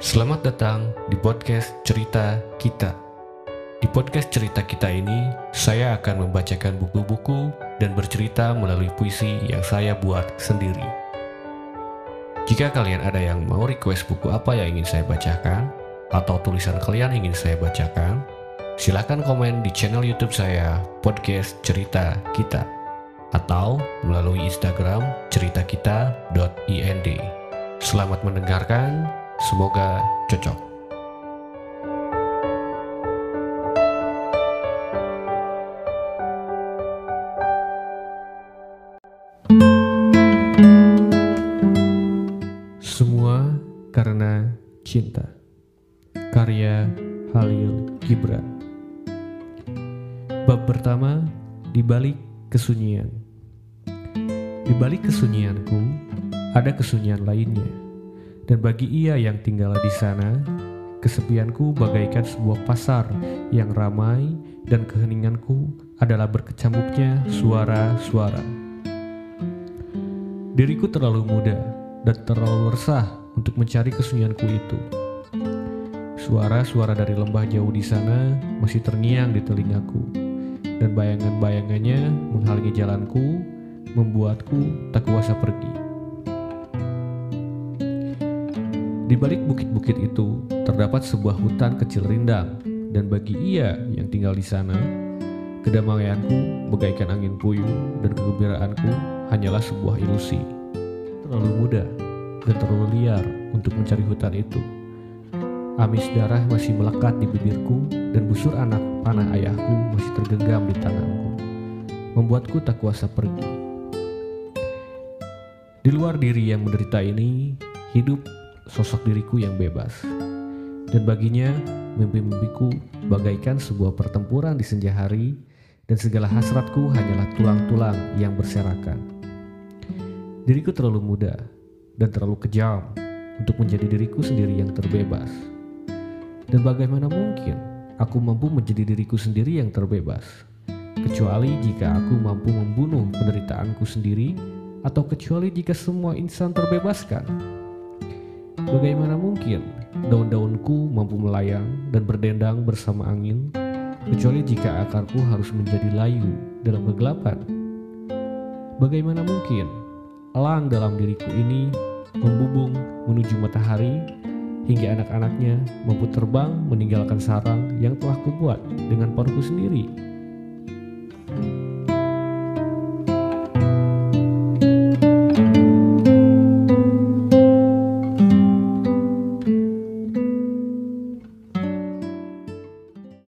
Selamat datang di podcast Cerita Kita. Di podcast Cerita Kita ini, saya akan membacakan buku-buku dan bercerita melalui puisi yang saya buat sendiri. Jika kalian ada yang mau request buku apa yang ingin saya bacakan, atau tulisan kalian ingin saya bacakan, silakan komen di channel YouTube saya, Podcast Cerita Kita, atau melalui Instagram ceritakita.ind. Selamat mendengarkan, semoga cocok. Semua karena cinta. Karya Halil Gibran. Bab pertama di balik kesunyian. Di balik kesunyianku ada kesunyian lainnya. Dan bagi ia yang tinggal di sana, kesepianku bagaikan sebuah pasar yang ramai dan keheninganku adalah berkecamuknya suara-suara. Diriku terlalu muda dan terlalu resah untuk mencari kesunyianku itu. Suara-suara dari lembah jauh di sana masih terngiang di telingaku, dan bayangan-bayangannya menghalangi jalanku, membuatku tak kuasa pergi. Di balik bukit-bukit itu terdapat sebuah hutan kecil rindang, dan bagi ia yang tinggal di sana, kedamaianku bagaikan angin puyuh dan kegembiraanku hanyalah sebuah ilusi. Terlalu muda dan terlalu liar untuk mencari hutan itu. Amis darah masih melekat di bibirku dan busur anak panah ayahku masih tergenggam di tanganku, membuatku tak kuasa pergi. Di luar diri yang menderita ini, hidup sosok diriku yang bebas. Dan baginya, mimpi-mimpiku bagaikan sebuah pertempuran di senja hari dan segala hasratku hanyalah tulang-tulang yang berserakan. Diriku terlalu muda dan terlalu kejam untuk menjadi diriku sendiri yang terbebas. Dan bagaimana mungkin aku mampu menjadi diriku sendiri yang terbebas? Kecuali jika aku mampu membunuh penderitaanku sendiri atau kecuali jika semua insan terbebaskan. Bagaimana mungkin daun-daunku mampu melayang dan berdendang bersama angin, kecuali jika akarku harus menjadi layu dalam kegelapan? Bagaimana mungkin elang dalam diriku ini membubung menuju matahari hingga anak-anaknya mampu terbang meninggalkan sarang yang telah kubuat dengan paruhku sendiri?